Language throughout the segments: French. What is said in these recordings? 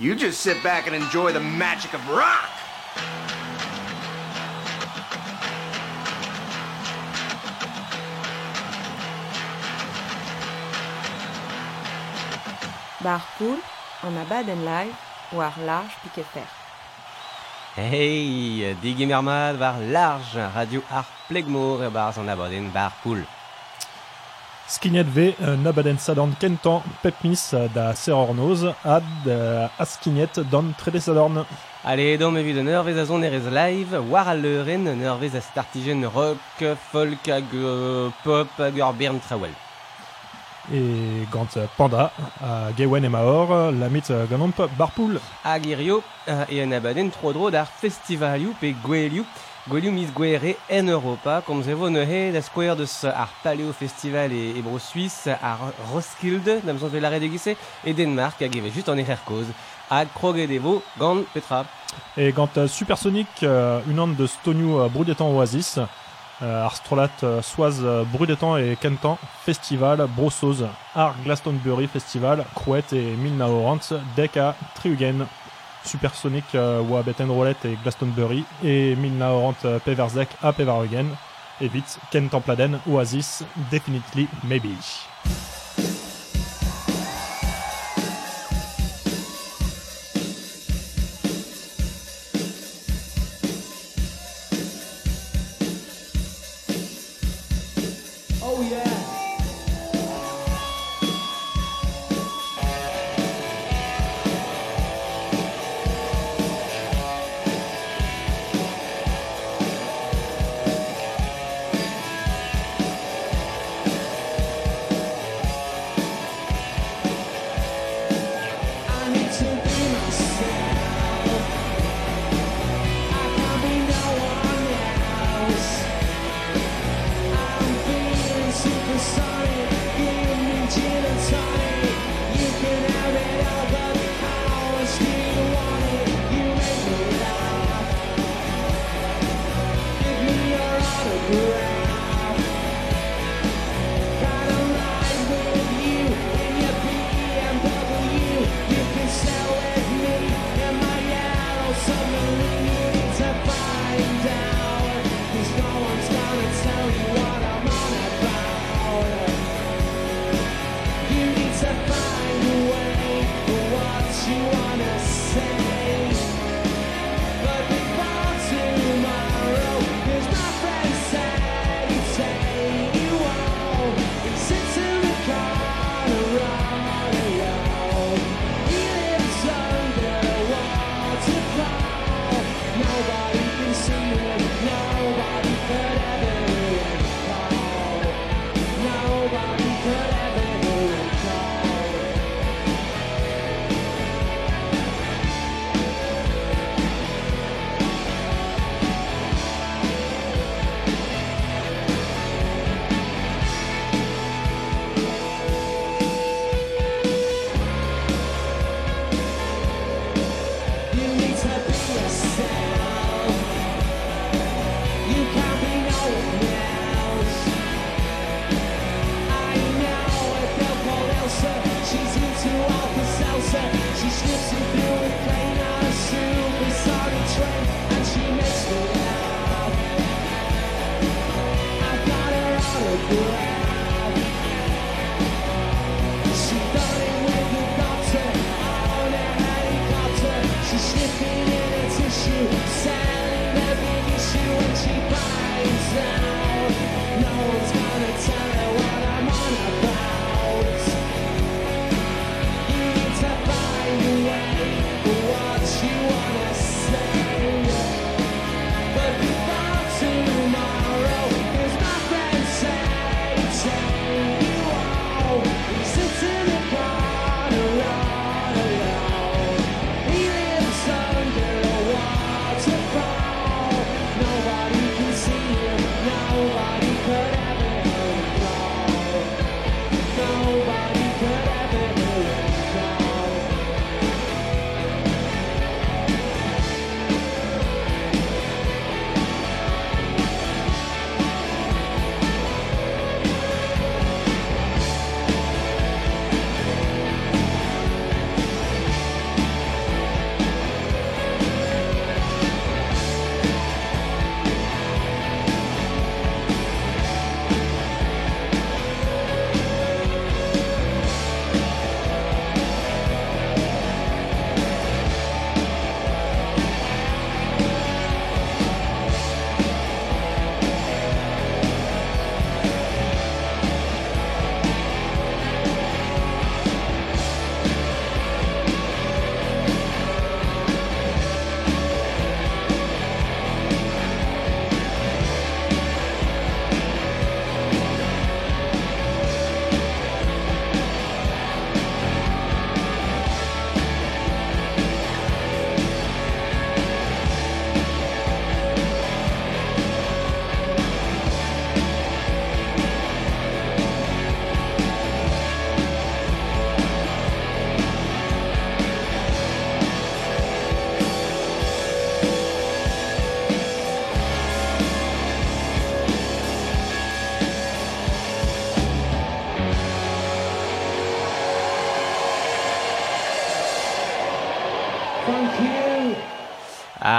You just sit back and enjoy the magic of rock. Barpool, en a baden live, war large piquet fer. Hey, digi mermad war large radio ar plegmor e bar an abaden Barpool. Skinet ve euh, nabaden sadorn kentan pepmis euh, da serornoz ad euh, askinet don trede sadorn. Allez, evit un eurvez a zon erez live, war a leuren, startigen rock, folk hag pop hag ur bern trawel. E gant panda a gewen e maor lamit ganomp barpool. Hag irio, e an abaden tro-dro d'ar festivalioù pe gwelioù mis gwere en Europa, kom ze vo neuhe da skouer deus ar Paleo Festival e, e bro Suisse, ar Roskilde, dam zon velare degise, e Denmark hag eve just an echer koz, hag kroget evo gant petra. E gant euh, Supersonic euh, un an de stonioù euh, brudetan oasis. Euh, ar strolat euh, soaz euh, brudetan e kentan festival brossoz ar Glastonbury Festival krouet e mil naorant dek a triugen. Supersonic euh, oa bet enrolet e Glastonbury e mil naorant euh, peverzek a pevarugen. Evit kentan pladen oasis definitely maybe.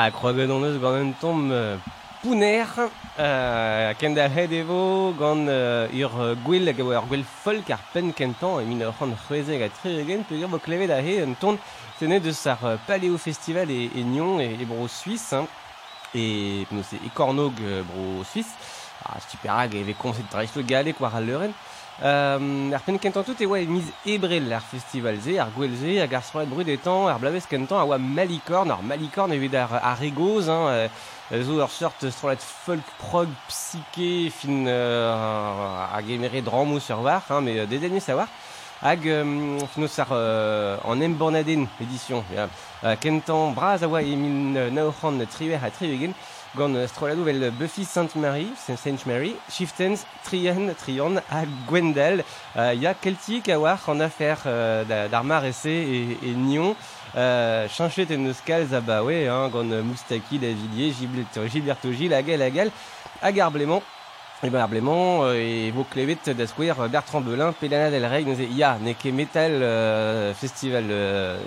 Ah, kroaget eus gant un tom euh, pouner, euh, kenda het evo gant euh, ur euh, gwell hag gwell folk ar pen kentan e min ur c'hant a tri egen peogwir vo klevet a he un ton tene deus ar euh, Paléo Festival e, e Nyon e, e bro Suisse hein, e nous e Cornog euh, bro Suisse ah, super hag e ve konset dreist galek war al leuren Euh, ar tout e oa e miz ebrel ar festival ze, ar gwell ze, hag ar stroet brudetan, ar blavez kentan, a oa Malikorn, ar Malikorn evit ar, ar egoz, hein, euh, zo ur sort stroet folk prog psyché fin euh, hag emere dramou sur war, hein, mais euh, dedenez savoir. Hag euh, finos ar euh, an embornaden édition, ja. euh, kentan braz a oa e min euh, naoc'han triwer a trivegen, gant stroladou vel Buffy Saint Mary, Saint Mary, Chieftains, Trian, Trian, a Gwendal, euh, ya Celtic a war en affaire euh, da- d'ar mar esse et, et Nyon, euh, chanchet a ba ouais, hein, Moustaki, Davidier, Gilberto, Gil, Agal, hag et ar blément, euh, et da skouer euh, Bertrand Belin, Pelana del Rey, ya, euh, festival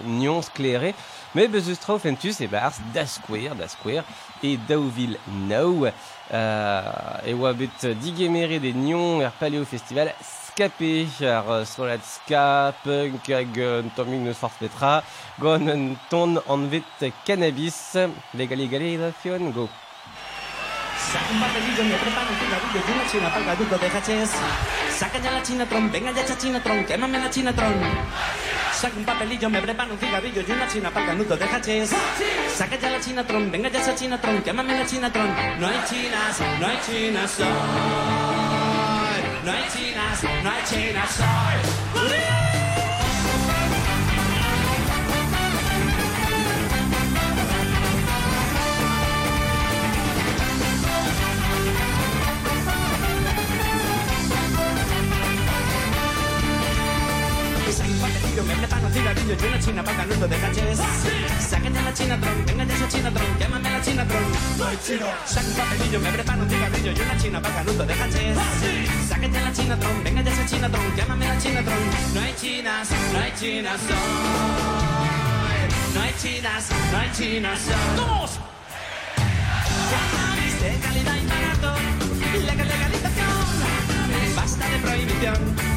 Nyon skléré, mais traoù fentus e bars da skouer, da skouer, e daouvil now, euh, e bet digemere de Nyon er Paléo Festival ska, punk hag euh, tomik neus forz petra, gant un ton cannabis, legal legalization, go. Saca un papelillo, me preparo un cigarrillo y una china para el gaduco de hachís. Saca ya la chinatron, venga ya esa chinatron, quémame la chinatron. Saca un papelillo, me preparo un cigarrillo y una china para el ganuto de hachís. Saca ya la chinatron, venga ya esa chinatron, quémame la chinatron. No hay chinas, no hay chinas hoy. No hay chinas, no hay chinas hoy. Papelillo, me preparo un cigarrillo y una china para el ganuto de. Saca ya la chinatron, venga ya esa chinatron, quémame la chinatron. No hay chino. Saca un papelillo, me preparo un cigarrillo y una china para el ganuto de. Saca ya la chinatron, venga ya esa chinatron, quémame la chinatron. No hay chinas, no hay chinas hoy. No hay chinas, no hay chinas hoy. ¡Vamos! Cannabis de calidad y barato. Legal, legalización. Basta de prohibición.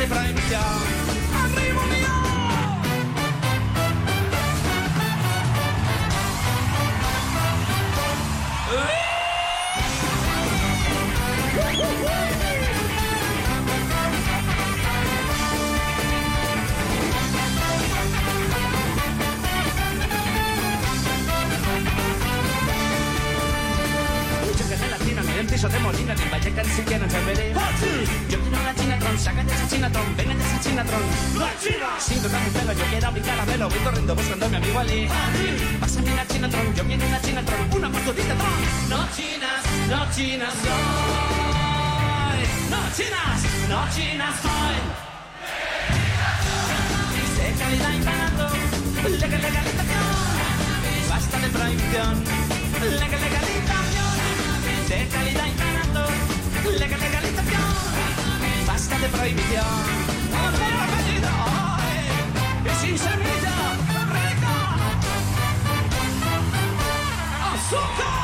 anni fra iniziare arrivo mio Mucha gelatina en el piso de Molina, ni vaya que ni siquiera en febrero. La chinatron, saca de esa chinatron, venga de esa chinatron. Sin tocar mi pelo, yo quiero mi caramelo, voy corriendo buscando a mi amigo Ali. Pásame la chinatron, yo quiero una chinatron, una mordidita tron. No chinas, no chinas hoy. No chinas, no chinas hoy. De calidad legal, legalización. Basta de prohibición, legal, legalización. De calidad y barato, legal, legalización. cascate fra i milioni. Ancora meglio noi, e sincerità, verità. Assunta!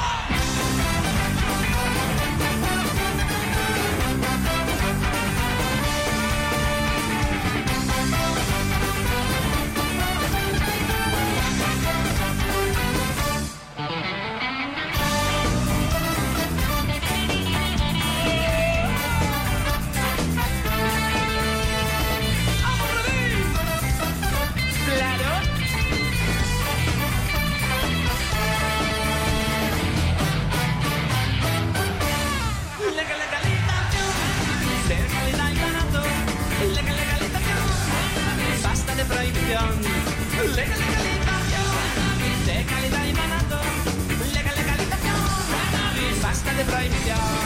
Legal, legal, el campeón, y manando. Legal, legal, el basta de prohibición.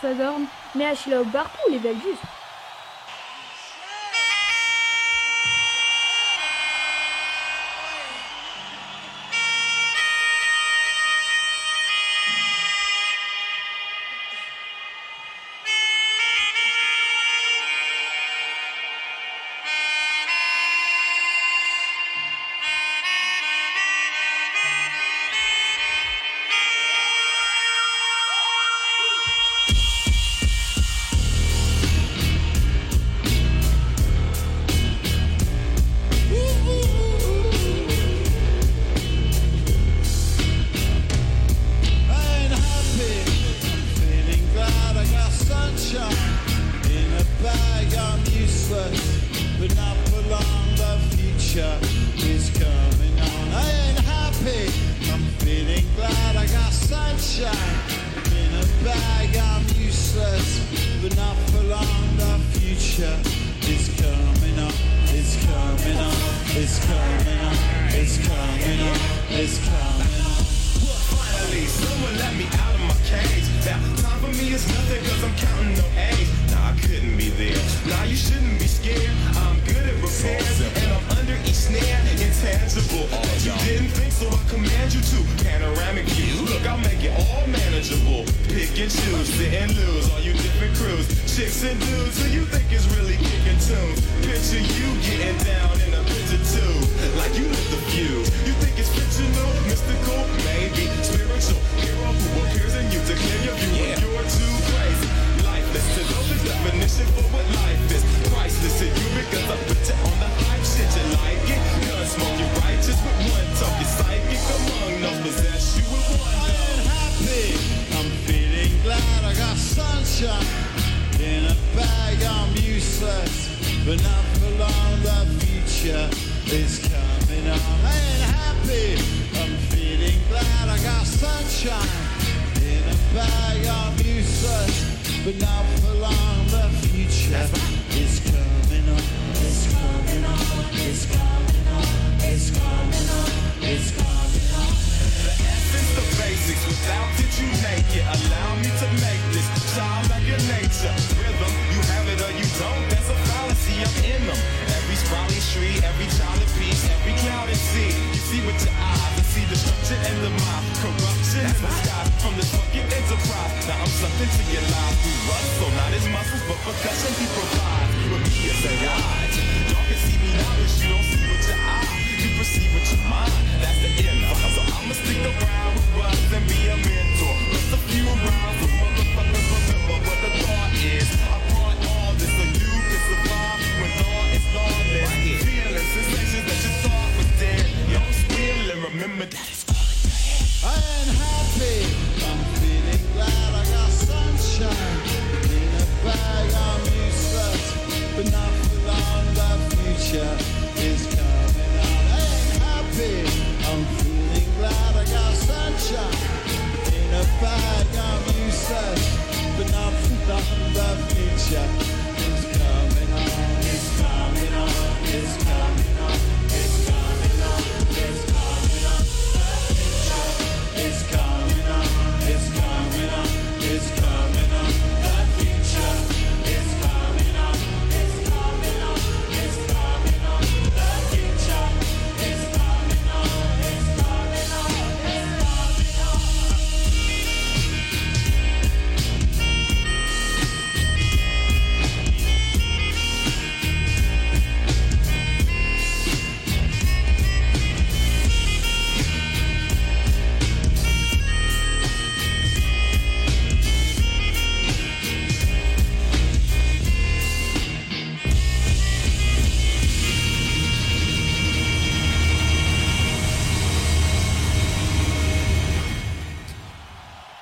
Petra a rez d'ar sadorn, me a chila in a bag. I'm useless, but not for long. The future is coming on. It's coming on. It's coming on. It's coming on. It's coming on. Finally, someone let me out of my cage. Now, time for me is nothing I'm counting no A's. Nah, I couldn't be there. Nah, you shouldn't be scared. I'm good at repairs and I'm under each snare. Intangible. You didn't think, so I command you to. Panoramic view. I'll make it all manageable. Pick and choose, sit and lose. All you different crews. Chicks and dudes who you think is really kicking tunes. Picture you getting down in a picture too. Like you lit the fuse. You think it's fictional, mystical, maybe spiritual. Hero who appears in you to clear your view. Yeah. You're too crazy. Lifeless to know the definition for what life is. Priceless to you because I put you on the hype shit. You like it? Gun smoke, you righteous with one. You psychic among possess you with one. I ain't happy. I'm feeling glad I got sunshine in a bag. I'm useless, but not for long. The future is coming on. I ain't happy. I'm feeling glad I got sunshine in a bag. I'm useless, but not for long. The future is coming on. Now I'm in nature, rhythm. You have it or you don't. That's a policy of in them every sprawling street every chalice peace every cloud of sea see with your eye can see the shit in the mob corruption is got from the socket into something to your life through rust. Not his muscles, but percussion he provides.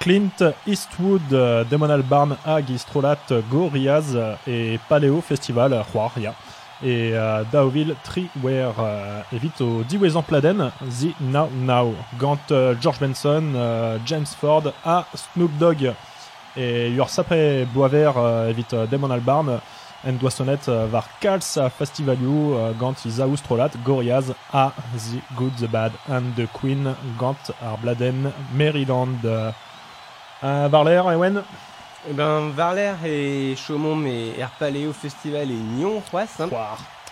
Clint Eastwood, euh, Damon Albarn, Hag, Istrolat, Gorillaz euh, et Paléo Festival, Juaria. Et euh, Daoville Triware euh, évite au Diwezan Pladen, The Now Now. Gant euh, George Benson, euh, James Ford, à Snoop Dogg. Et Your Sapre Boisvert euh, évite euh, Damon Albarn, Endwassonet euh, var Kals Festivaliu, euh, Gant Isa Ustrolat, Gorillaz, à The Good, The Bad and The Queen, Gant Arbladen, Maryland. Euh, Varler, Ewen Eh ben, Varler et Chaumont et Erpaléo Festival et Nyon, trois, hein.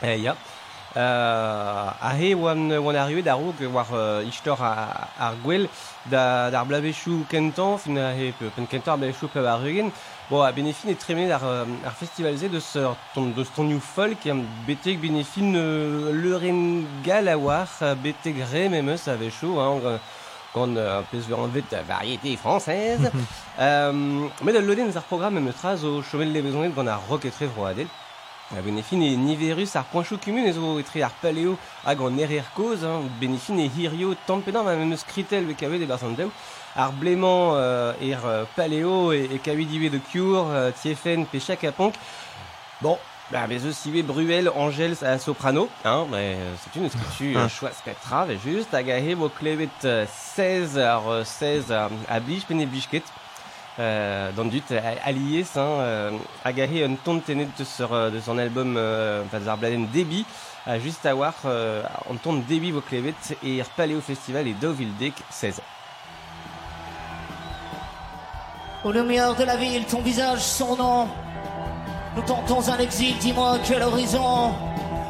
Eh, ya. Euh, ahe wan wan arrivé d'arroug war euh, istor ar, ar gwell da, d'ar blabechou kentan fin ahe pe pen kentan ar blabechou pe ar bon a benefin e tremenet ar, euh, ar festival ze deus ur ton, deus ton new folk am betek benefin euh, leuren gal a war betek rem emeus a vechou hein, euh, pez ver an vet euh, variété française euh, met da loden ar programme em eus traz o chomel le bezonet gant ar rock etre vroadel A benefin e niverus ar poinchou kumun ez o etre ar paleo hag an erer koz, hein, benefin e hirio tampenam a meus kritel be kavet e barzantev, ar bleman euh, er paleo e, e kavet dive de cure, euh, tiefen pe chak aponk. Bon, bah, mais aussi oui, Bruel, Angels à soprano, hein, mais euh, c'est une sculpture euh, choix spectra, mais juste à gahe klevet euh, 16 ar euh, 16 à, à bich pen e bichket. Euh, dans le but allié hein, euh, a gahe un ton tenet de, sur, euh, de son album euh, bladen débit a juste à voir euh, en ton débit bo klevet et ir paleo festival et Deauville Dick 16 Aux lumières de la ville, ton visage, son nom. Nous tentons un exil, dis-moi quel horizon.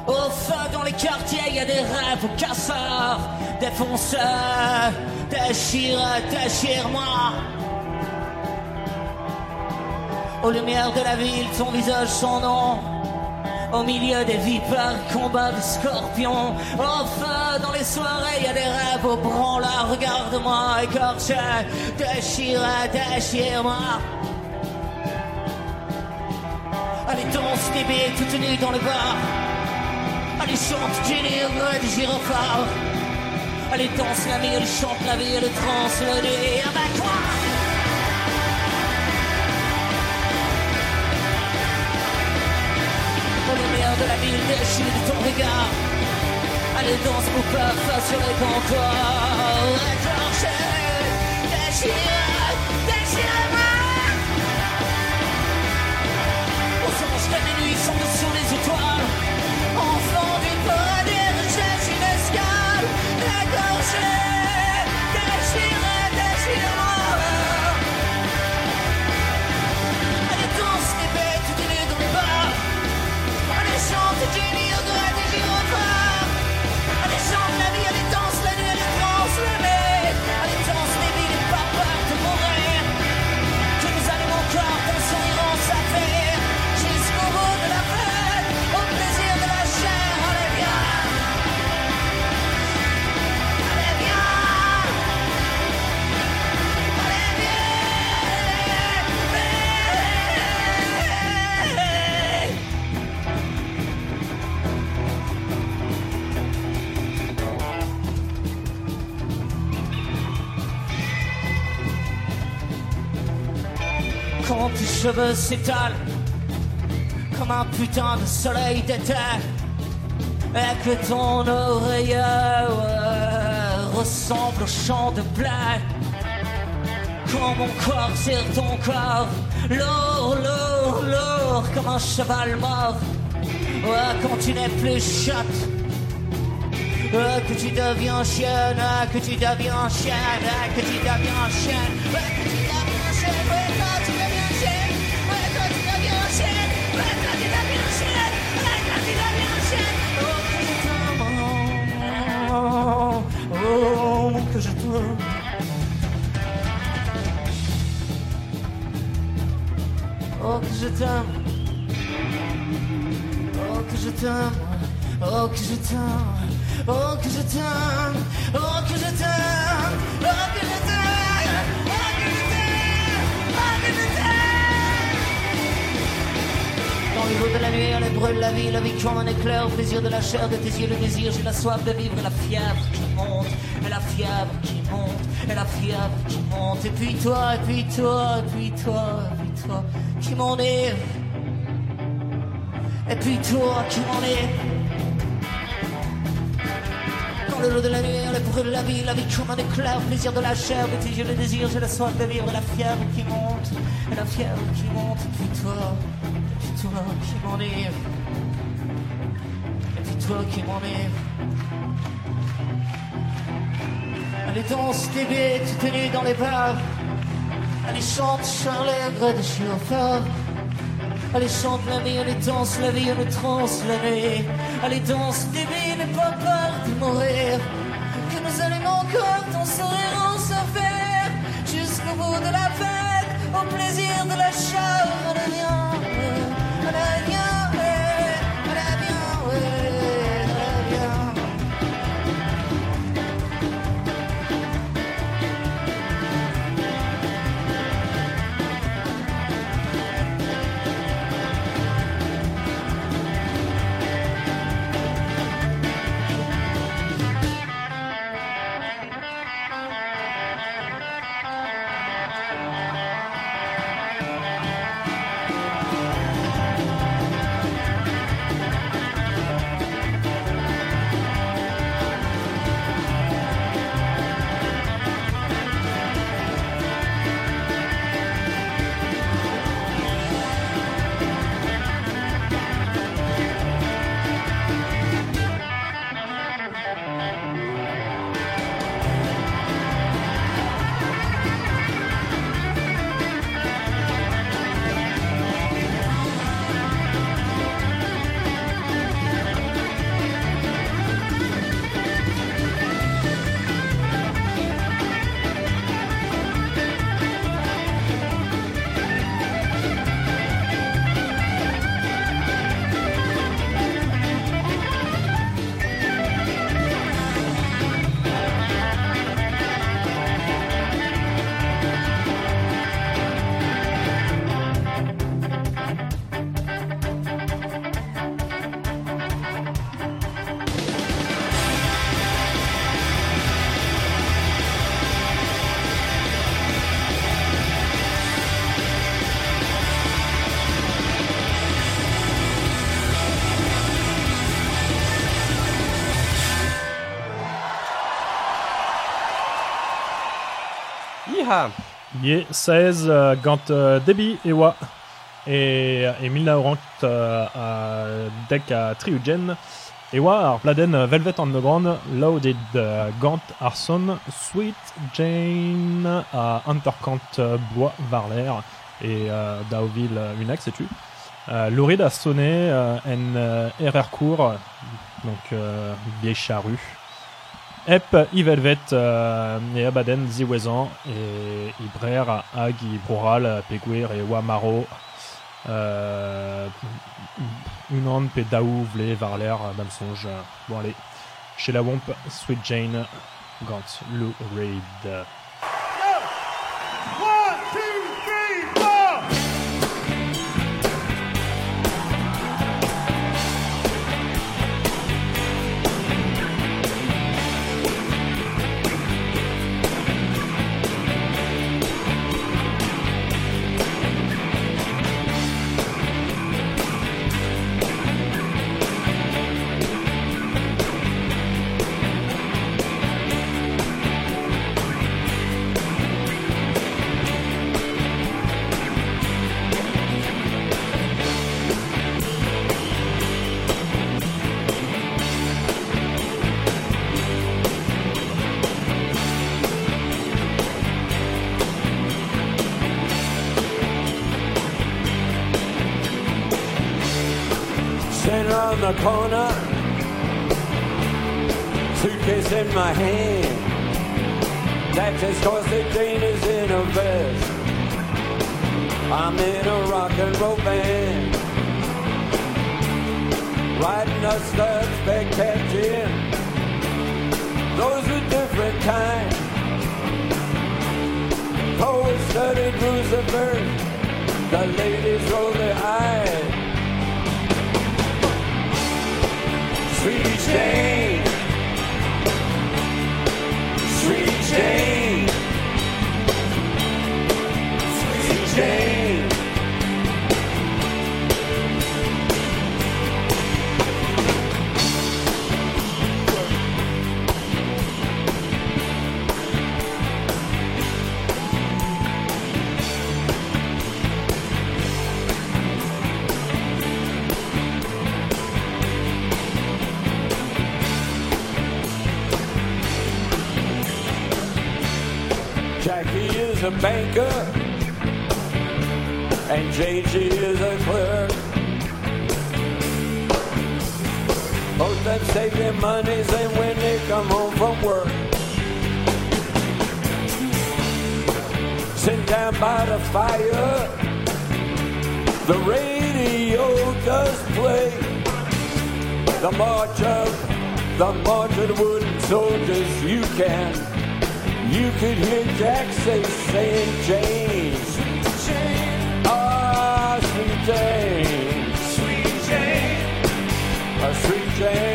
Au feu dans les quartiers, y a des rêves au casseurs, des fonceurs, déchire, déchire-moi. Aux lumières de la ville, ton visage, son nom. Au milieu des vipères, combat de scorpions. Au feu dans les soirées, y a des rêves au branlard. Regarde-moi, écorché, déchire, déchire-moi. Allez, danse, bébé, toute nue dans le bar. Allez, chante, Jenny, du gyrophare. Allez, danse la vie, elle chante la vie, elle transe le avec moi. Aux lumières de la ville, déchire de ton regard. Allez, danse, pour pas face sur les déchire, déchire-moi. Cheveux s'étalent comme un putain de soleil d'été et que ton oreille euh, ressemble au champ de blé. Quand mon corps serre ton corps, lourd, lourd, lourd comme un cheval mort. Ouais, quand tu n'es plus chatte, que tu deviens chienne, que tu deviens chienne, que tu deviens chienne, Oh, que je t'aime, oh, que je t'aime. Oh, que je t'aime. Oh, que je t'aime. Oh, que je t'aime. Oh, que je t'aime. Oh, que je t'aime. Oh, que je t'aime. Oh, que je t'aime. Dans eaux de la nuit, elle brûle la vie, la vie comme un éclair, au plaisir de la chair, de tes yeux, le désir, j'ai la soif de vivre, et la fièvre et la fièvre qui monte, et la fièvre qui monte, et puis toi, et puis toi, et puis toi, et puis toi, qui m'enivre, et puis toi qui m'enivre. Dans le lot de la nuit, elle brûle la vie, la vie comme un éclair, plaisir de la chair, de yeux, le désir, j'ai la soif de vivre, et la fièvre qui monte, et la fièvre qui monte, et puis toi, et puis toi qui m'enivre. Et puis toi qui m'enivre. Allez danse tes bêtes, tenue dans les bars. Allez, chante Charles de chauffeur. Allez, chante la vie, allez, danse la vie, allez, transe la nuit. Allez, danse, bébé, n'aie pas peur de mourir. Que nous allons encore danser en faire jusqu'au bout de la fête, au plaisir de la charme. Allez, Iha Ye 16 euh, gant euh, debi e oa e, e mil naurant euh, a dek a triugen. E oa ar bladen euh, Velvet Underground euh, gant ar son Sweet Jane a Intercant euh, Blois Varler et euh, Daoville euh, Unac sais-tu. Euh, Laurid a sonné euh, en euh, RR court donc euh, vieille charrue Ep ivelvet euh, e abaden ziwezan e ibrer hag i broral peguer e oa maro euh, unan pe daou vle varler dam sonj bon allez. Chez la womp Sweet Jane gant Lou Reid corner, suitcase in my hand. Jane is in a vest. I'm in a rock and roll band. Riding a stud spec catching. Those are different kinds. Cold studded Roosevelt. The ladies roll their eyes. Sweet Jane. Sweet Jane. Sweet Jane. A banker. and JG is a clerk. Both of them save their monies and when they come home from work. Sit down by the fire, the radio does play the march of the march of the wooden soldiers. You can, you could hear Jack say, saying James, ah, sweet Jane, sweet Jane, a sweet Jane,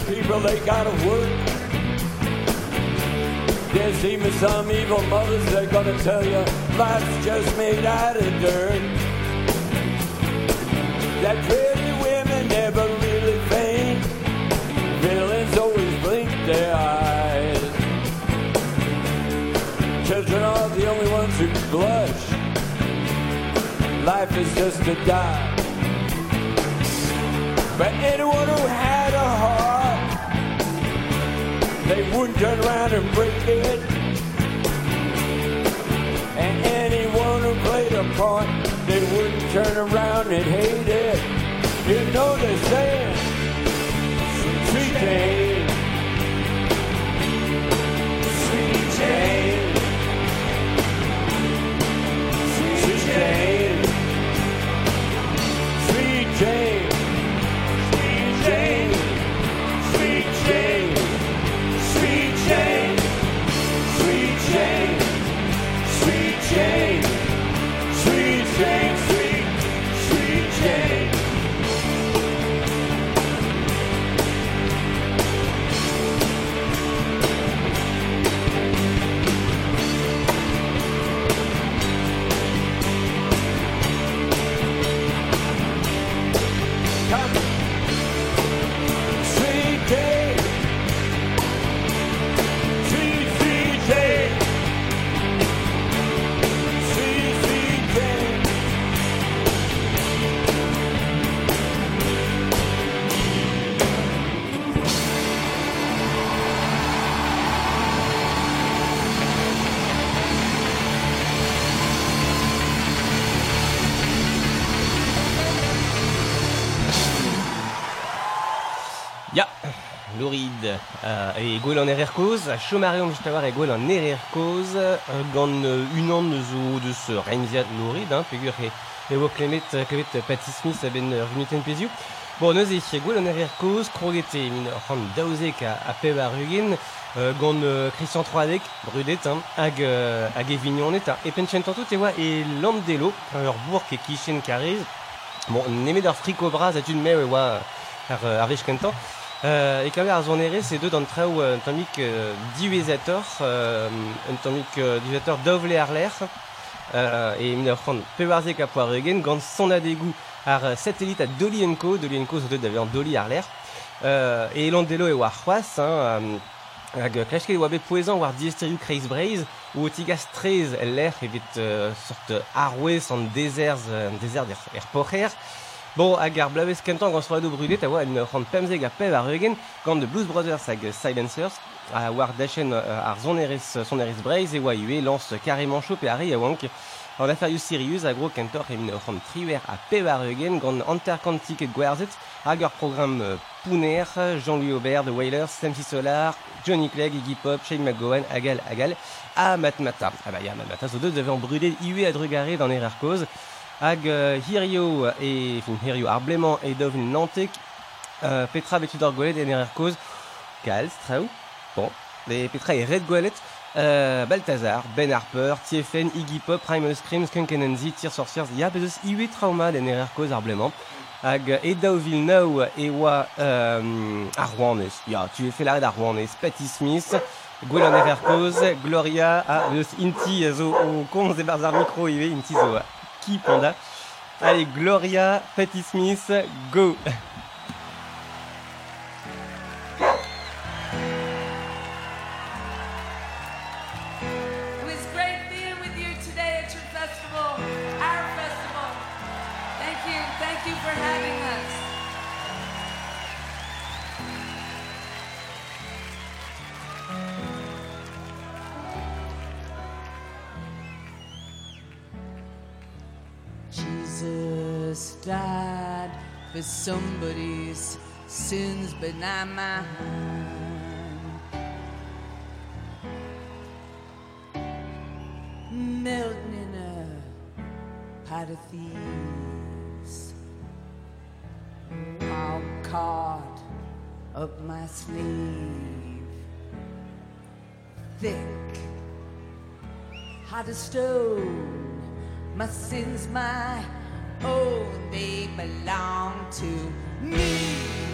People they gotta work. There's even some evil mothers that gonna tell you life's just made out of dirt. That pretty women never really faint. Villains always blink their eyes. Children are the only ones who blush. Life is just a die. But anyone who heart, they wouldn't turn around and break it. And anyone who played a part, they wouldn't turn around and hate it. You know they're saying, Sweet Jane, Sweet Jane, Euh, et Gouel en erer koz, a chomare om justawar e Gouel en erer koz, euh, gant euh, zo de ce reimziat Louride, hein, e, e klemet, euh, klemet Smith a ben euh, runuten peziou. Bon, neuze, Gouel en erer koz, krogete min a, a ar euh, euh, Christian Troadek, brudet, hein, hag, euh, hag e vignonet, hein. e penchen tantout e oa e Landelo, ur bourg e kichen Bon, nemet ur friko braz a e oa ar, ar kentan, Euh, et quand même, on est ces deux dans le train un tomic euh, euh, un tomic euh, divisateur d'ovle arler, euh, et min ur c'hant pevarzek a poar eugen, gant son adegou ar euh, satellite a Dolienko, Dolienko zo deud d'avoir Doli ar l'air, euh, et Landelo e war c'hoaz, hein, euh, hag klashket oa bet poezan war diesteriou kreiz breiz, ou otigas trez l'air evit euh, sort arwez an euh, an er, er pocher, hag ar blavez kentan gant soado brudet a oa en c'hant pemzeg a pev ar eugen gant de Blues Brothers hag Silencers a war dachen euh, ar son erez, son erez breiz e oa lance carrément chaud pe a re a wank an aferioù Sirius a gro kentor e min c'hant triwer a pev ar eugen gant anterkantik et gwerzet hag ur program euh, Pouner, Jean-Louis Aubert, The Wailers, Sam Solar, Johnny Clegg, Iggy Pop, Shane McGowan, Agal Agal, a Matmata. Ah bah ya Matmata, zo deus avaient brûlé iwe a drugare dans erer koz. Hag euh, Hirio et enfin, Hirio Arblément et devenu Nantic, euh, Petra Betudor Golet et derrière cause Kals, bon, et Petra et Red Golet, euh, Balthazar, Ben Harper, TFN, Iggy Pop, Primal Scream, Skunk Enenzi, Tear Sorciers, il y a IW Trauma derrière cause Arblément. Hag Edao Villeneuve, Ewa euh, Arwanes, yeah, tu es fait l'arrêt d'Arwanes, Patty Smith, Gwelan Evercause, Gloria, ah, Inti, Zo, Konz, Barzar Micro, Inti Zoa. Panda? Allez, Gloria, Patty Smith, go! somebody's sins but not mine. Melting in a pot of thieves. All caught up my sleeve. Thick, hot as stone. My sins, my Oh, they belong to me.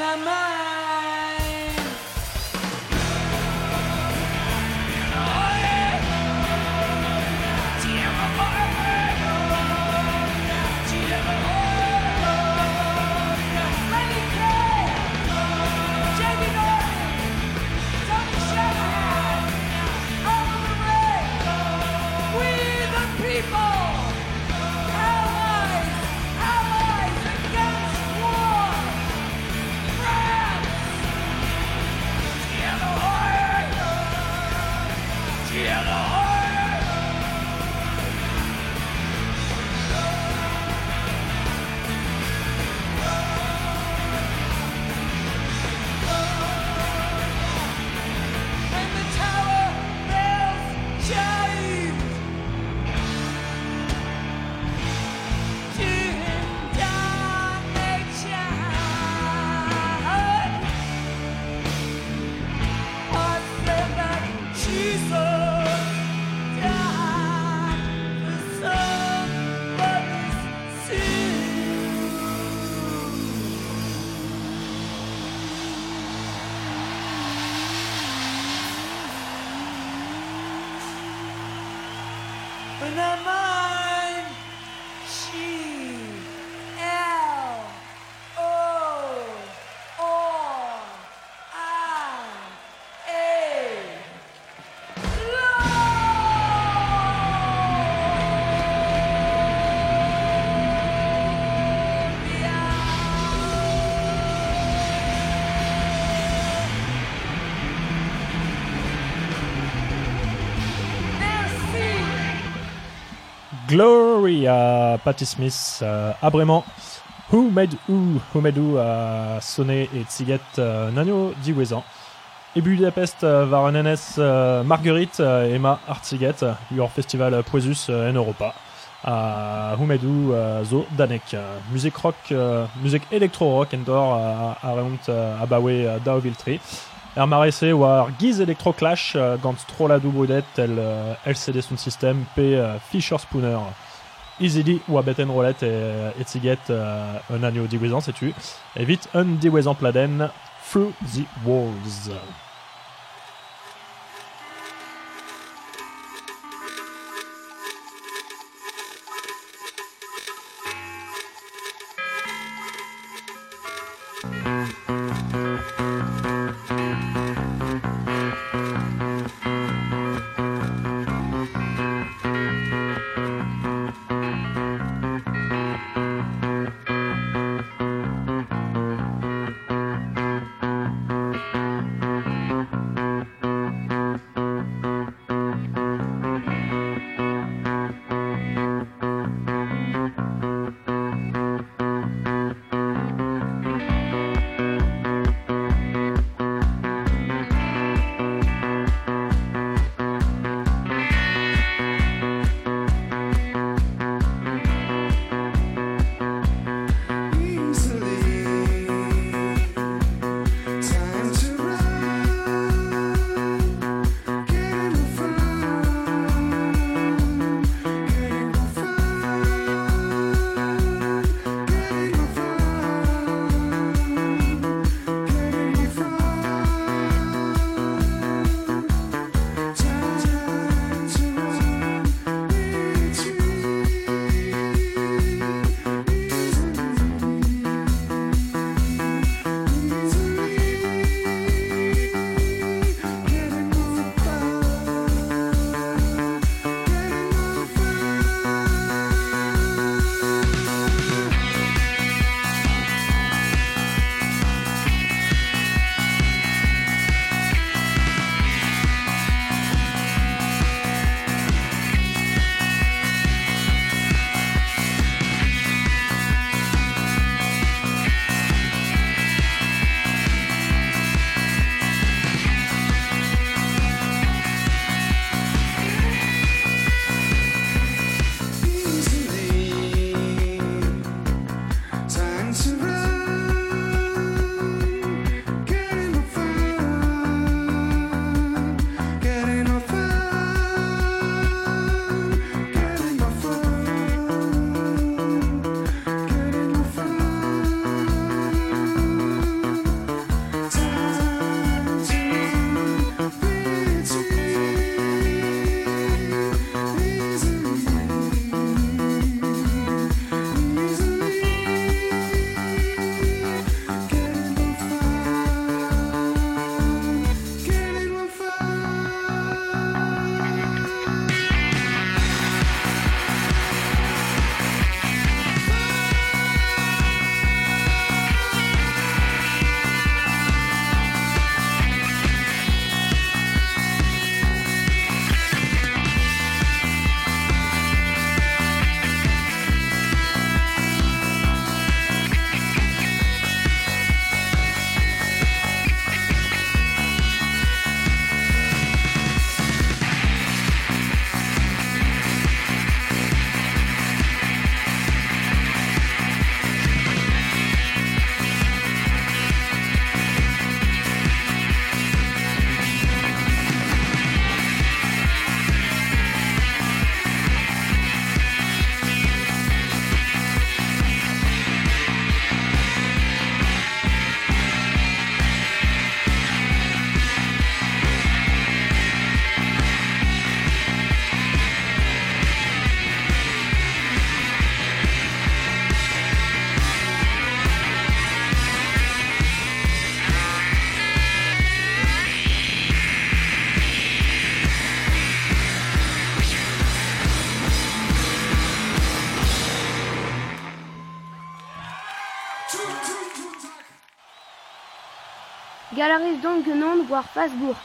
Panama. Glory à Patti Smith, euh, à Bremen. Who Made Who, Who Made Who à Sonné et Tsiget euh, Nano Diwezan. Et Budapest euh, euh, Marguerite euh, Emma Artiget, your festival Poesus euh, en Europa. À Who Made Who euh, zo Danek. Musique rock, euh, musique électro-rock endor à Around à Bawe euh, Daoviltri. Marese war giz Electro Clash euh, gant stroladu brudet tel euh, LCD Sound System p euh, Fisher Spooner. Easily ou à roulette et etziget euh, un agneau diwezan sais-tu. Et vite un diwezan pladen through the walls. Galaris donc Gnand war Fasbourg.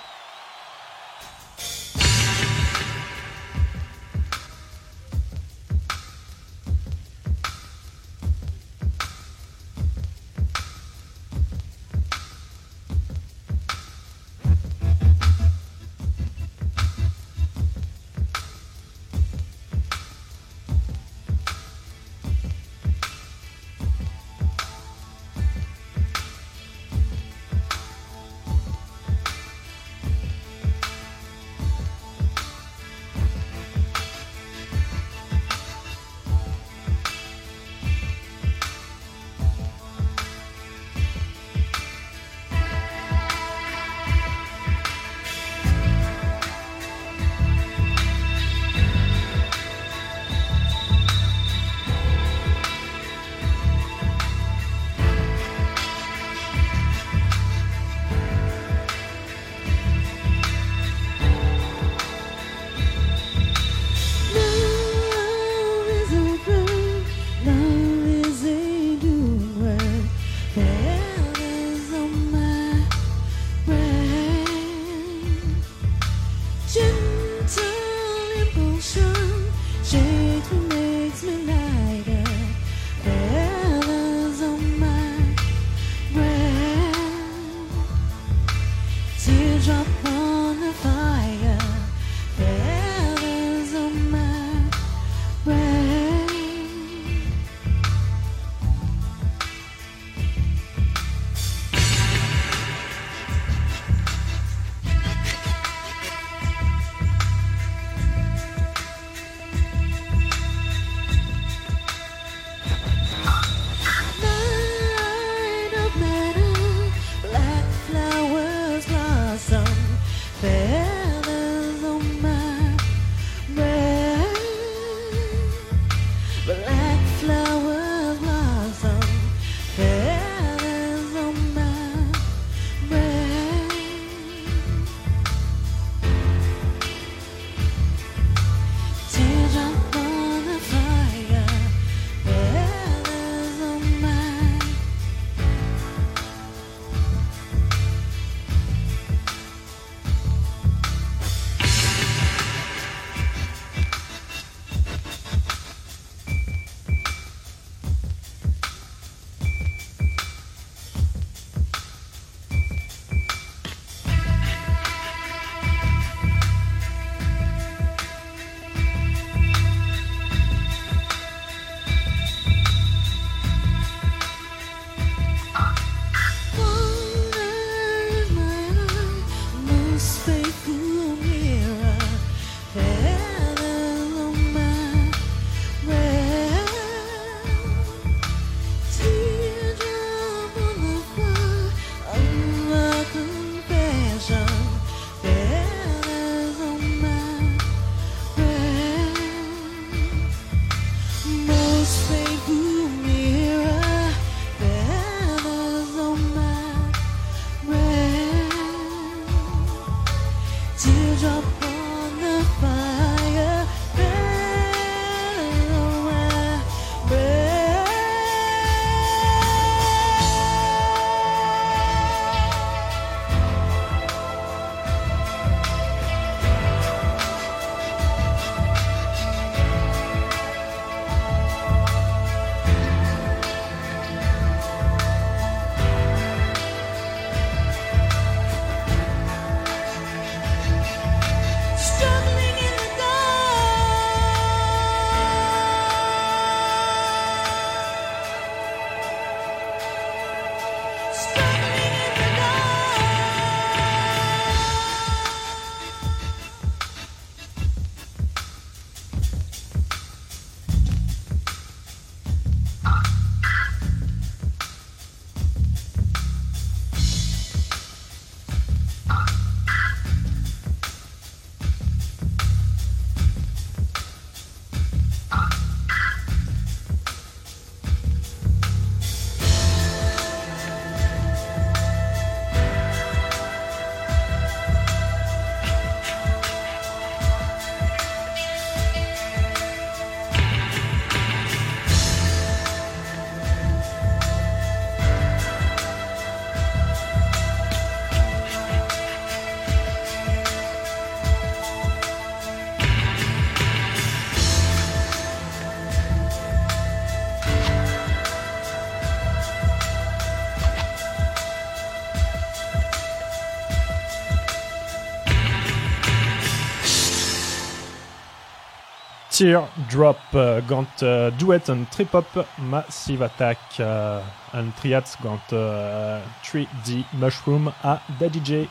Teardrop uh, gant uh, duet an trip-hop Massive Attack uh, an triat gant uh, 3D Mushroom a da DJ.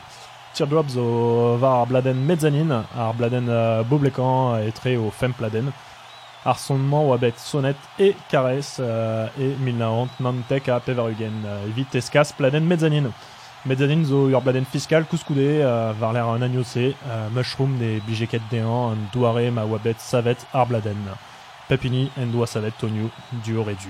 Teardrop zo var ar bladen mezzanin, ar bladen boblekan etre o fem pladen. Ar sonnement oa bet sonnet e kares e milnaant nantek a pevarugen evit pladen mezzanin. Mezzanin zo ur bladen fiskal kouskoude uh, var l'air an agnose, uh, mushroom ne bijeket dean an douare ma oa bet savet ar bladen. Pepini en savet toniou du ore du.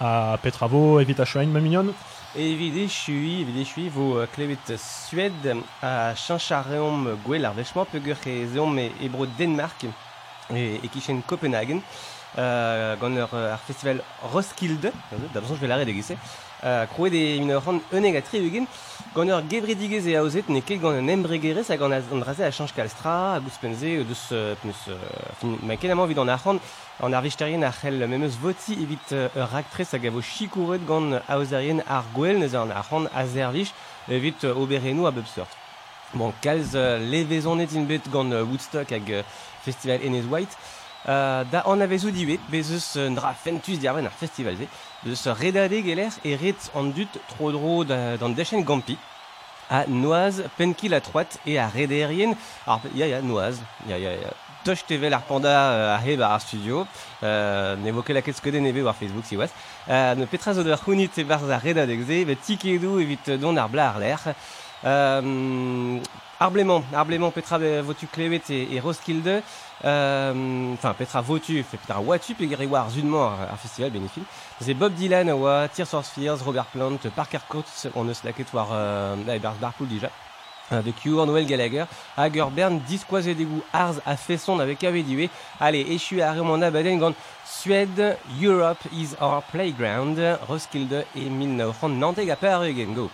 A petravo evit a choain ma mignon Evit echui, evit echui, vo euh, klevet Suède a chanchareom gwell ar vechman peogwir e zeom e ebro Denmark e, e kichen Copenhagen euh, gant ur, euh, festival Roskilde, da besoin je vais l'arrêter gese, euh, krouet e un ur ran uneg a tri eugen, gant ur gevredigez e aozet ne ket gant un embregerez hag an an draze a chanch kalstra, a gouspenze, e deus, euh, peus, euh, ma ken amañ vid an ar ran, an ar vechterien ar c'hell memeus voti evit euh, ur raktrez hag a vo chikouret gant aozerien ar gwell neuze an ar ran a zervich evit euh, oberenou a bepseurt. Bon, kalz euh, euh, Woodstock hag euh, festival Enez White, Euh, da an avezou diwet, euh, fentus diarven ze, bezeus redade geler e ret an dut tro dro da- d'an dechen gampi, a noaz penki la troat e a rederien, ar, ya ya, noaz, ya ya ya, toch tevel ar euh, a heb ar studio, euh, ne vo ket la ket skode neve war Facebook si oaz, euh, ne petra zo d'ar c'hounit e barz ar redadeg ze, bet tikedou evit don ar bla euh, Arblément, Petra votu klevet et, et Roskilde, enfin Petra votu, Petra watu, pe gare war zudement ar, ar festival bénéfique. C'est Bob Dylan, oa, Tears for Fears, Robert Plant, Parker Coates, on eus laket war, euh, Barpool déjà. Avec You, Noël Gallagher, Hager Bern, disquoise des goûts Ars a fait son avec Avediwe. Allez, échu à Raymond grande Suède, Europe is our playground, Roskilde et 1900 Nantes, à Paris, go.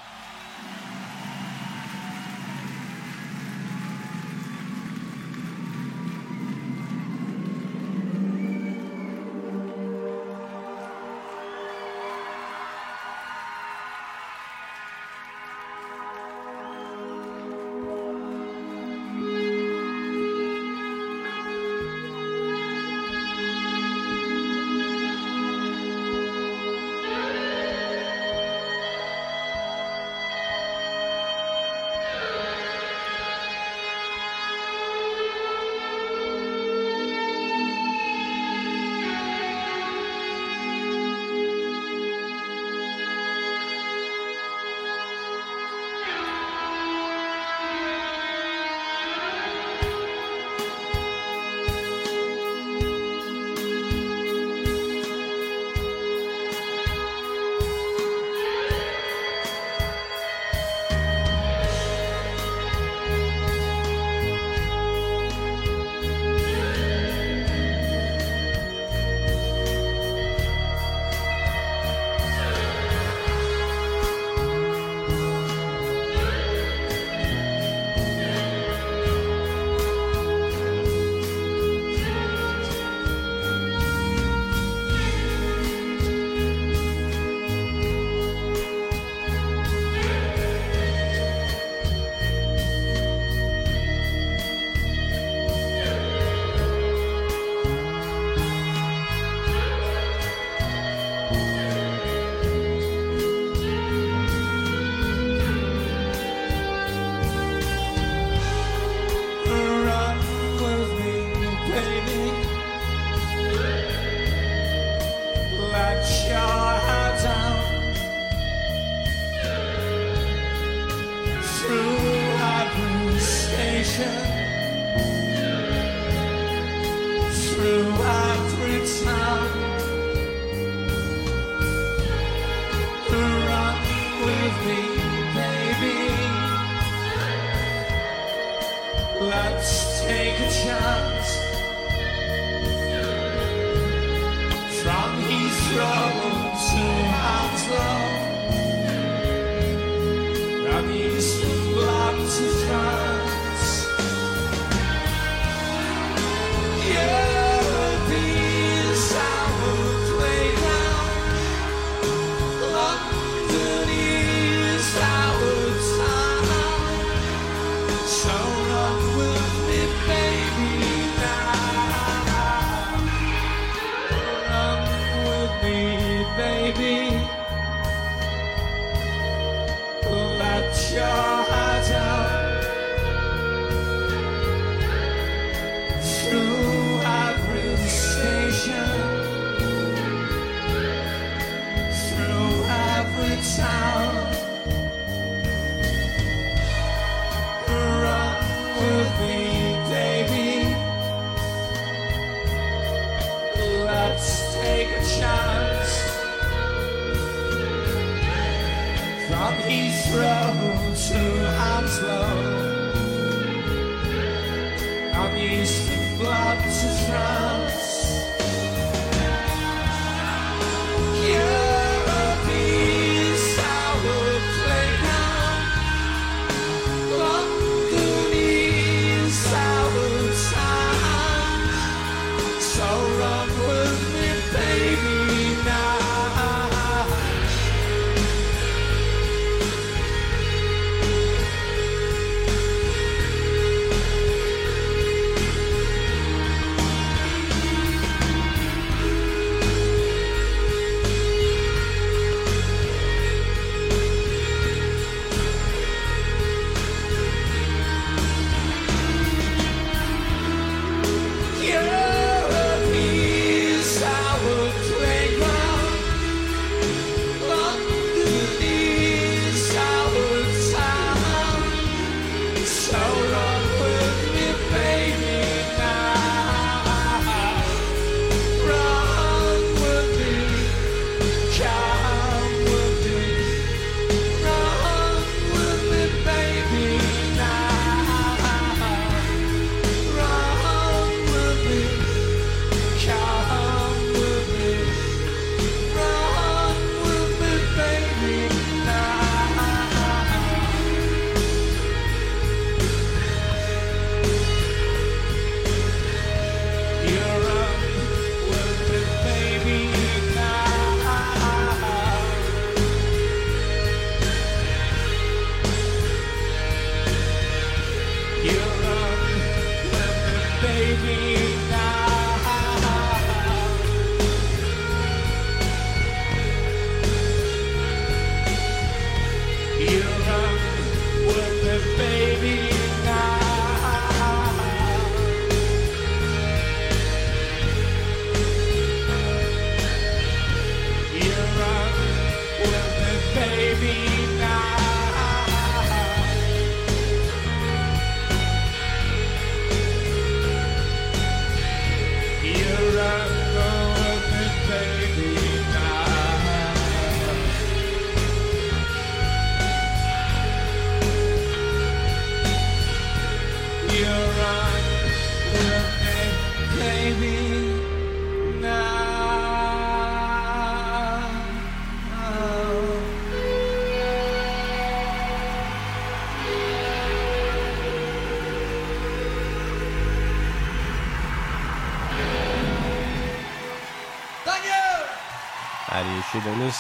Donus,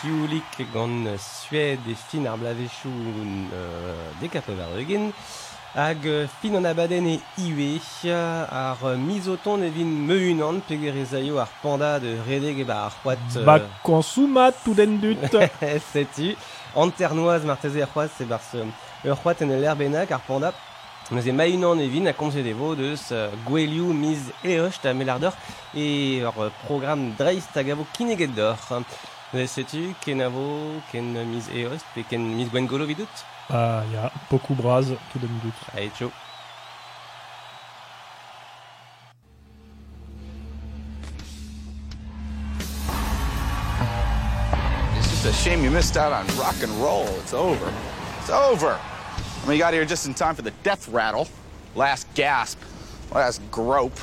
Sjulik, gant Suède et fin ar blavechou euh, dekapevareugen, hag euh, fin an abaden e iwe, ar misoton evin meunan pegerezaio ar panda de redeg eba ar c'hoat... euh, Ba konsumat tout den dut. Setu, anternoaz marteze ar c'hoat, se bars ur c'hoat en el erbenak ar panda, Nous e mainan evin a komze devo deus uh, gwelioù miz eocht a melardor e ur program dreist hag avo kineget d'or. Ne setu ken avo ken miz eost pe ken miz gwengolo vidot Ah, ja, beaucoup braz tout den dut. Allez, ciao. It's just a shame you missed out on rock and roll. It's over. It's over. You got here just in time for the death rattle. Last gasp. Last grope.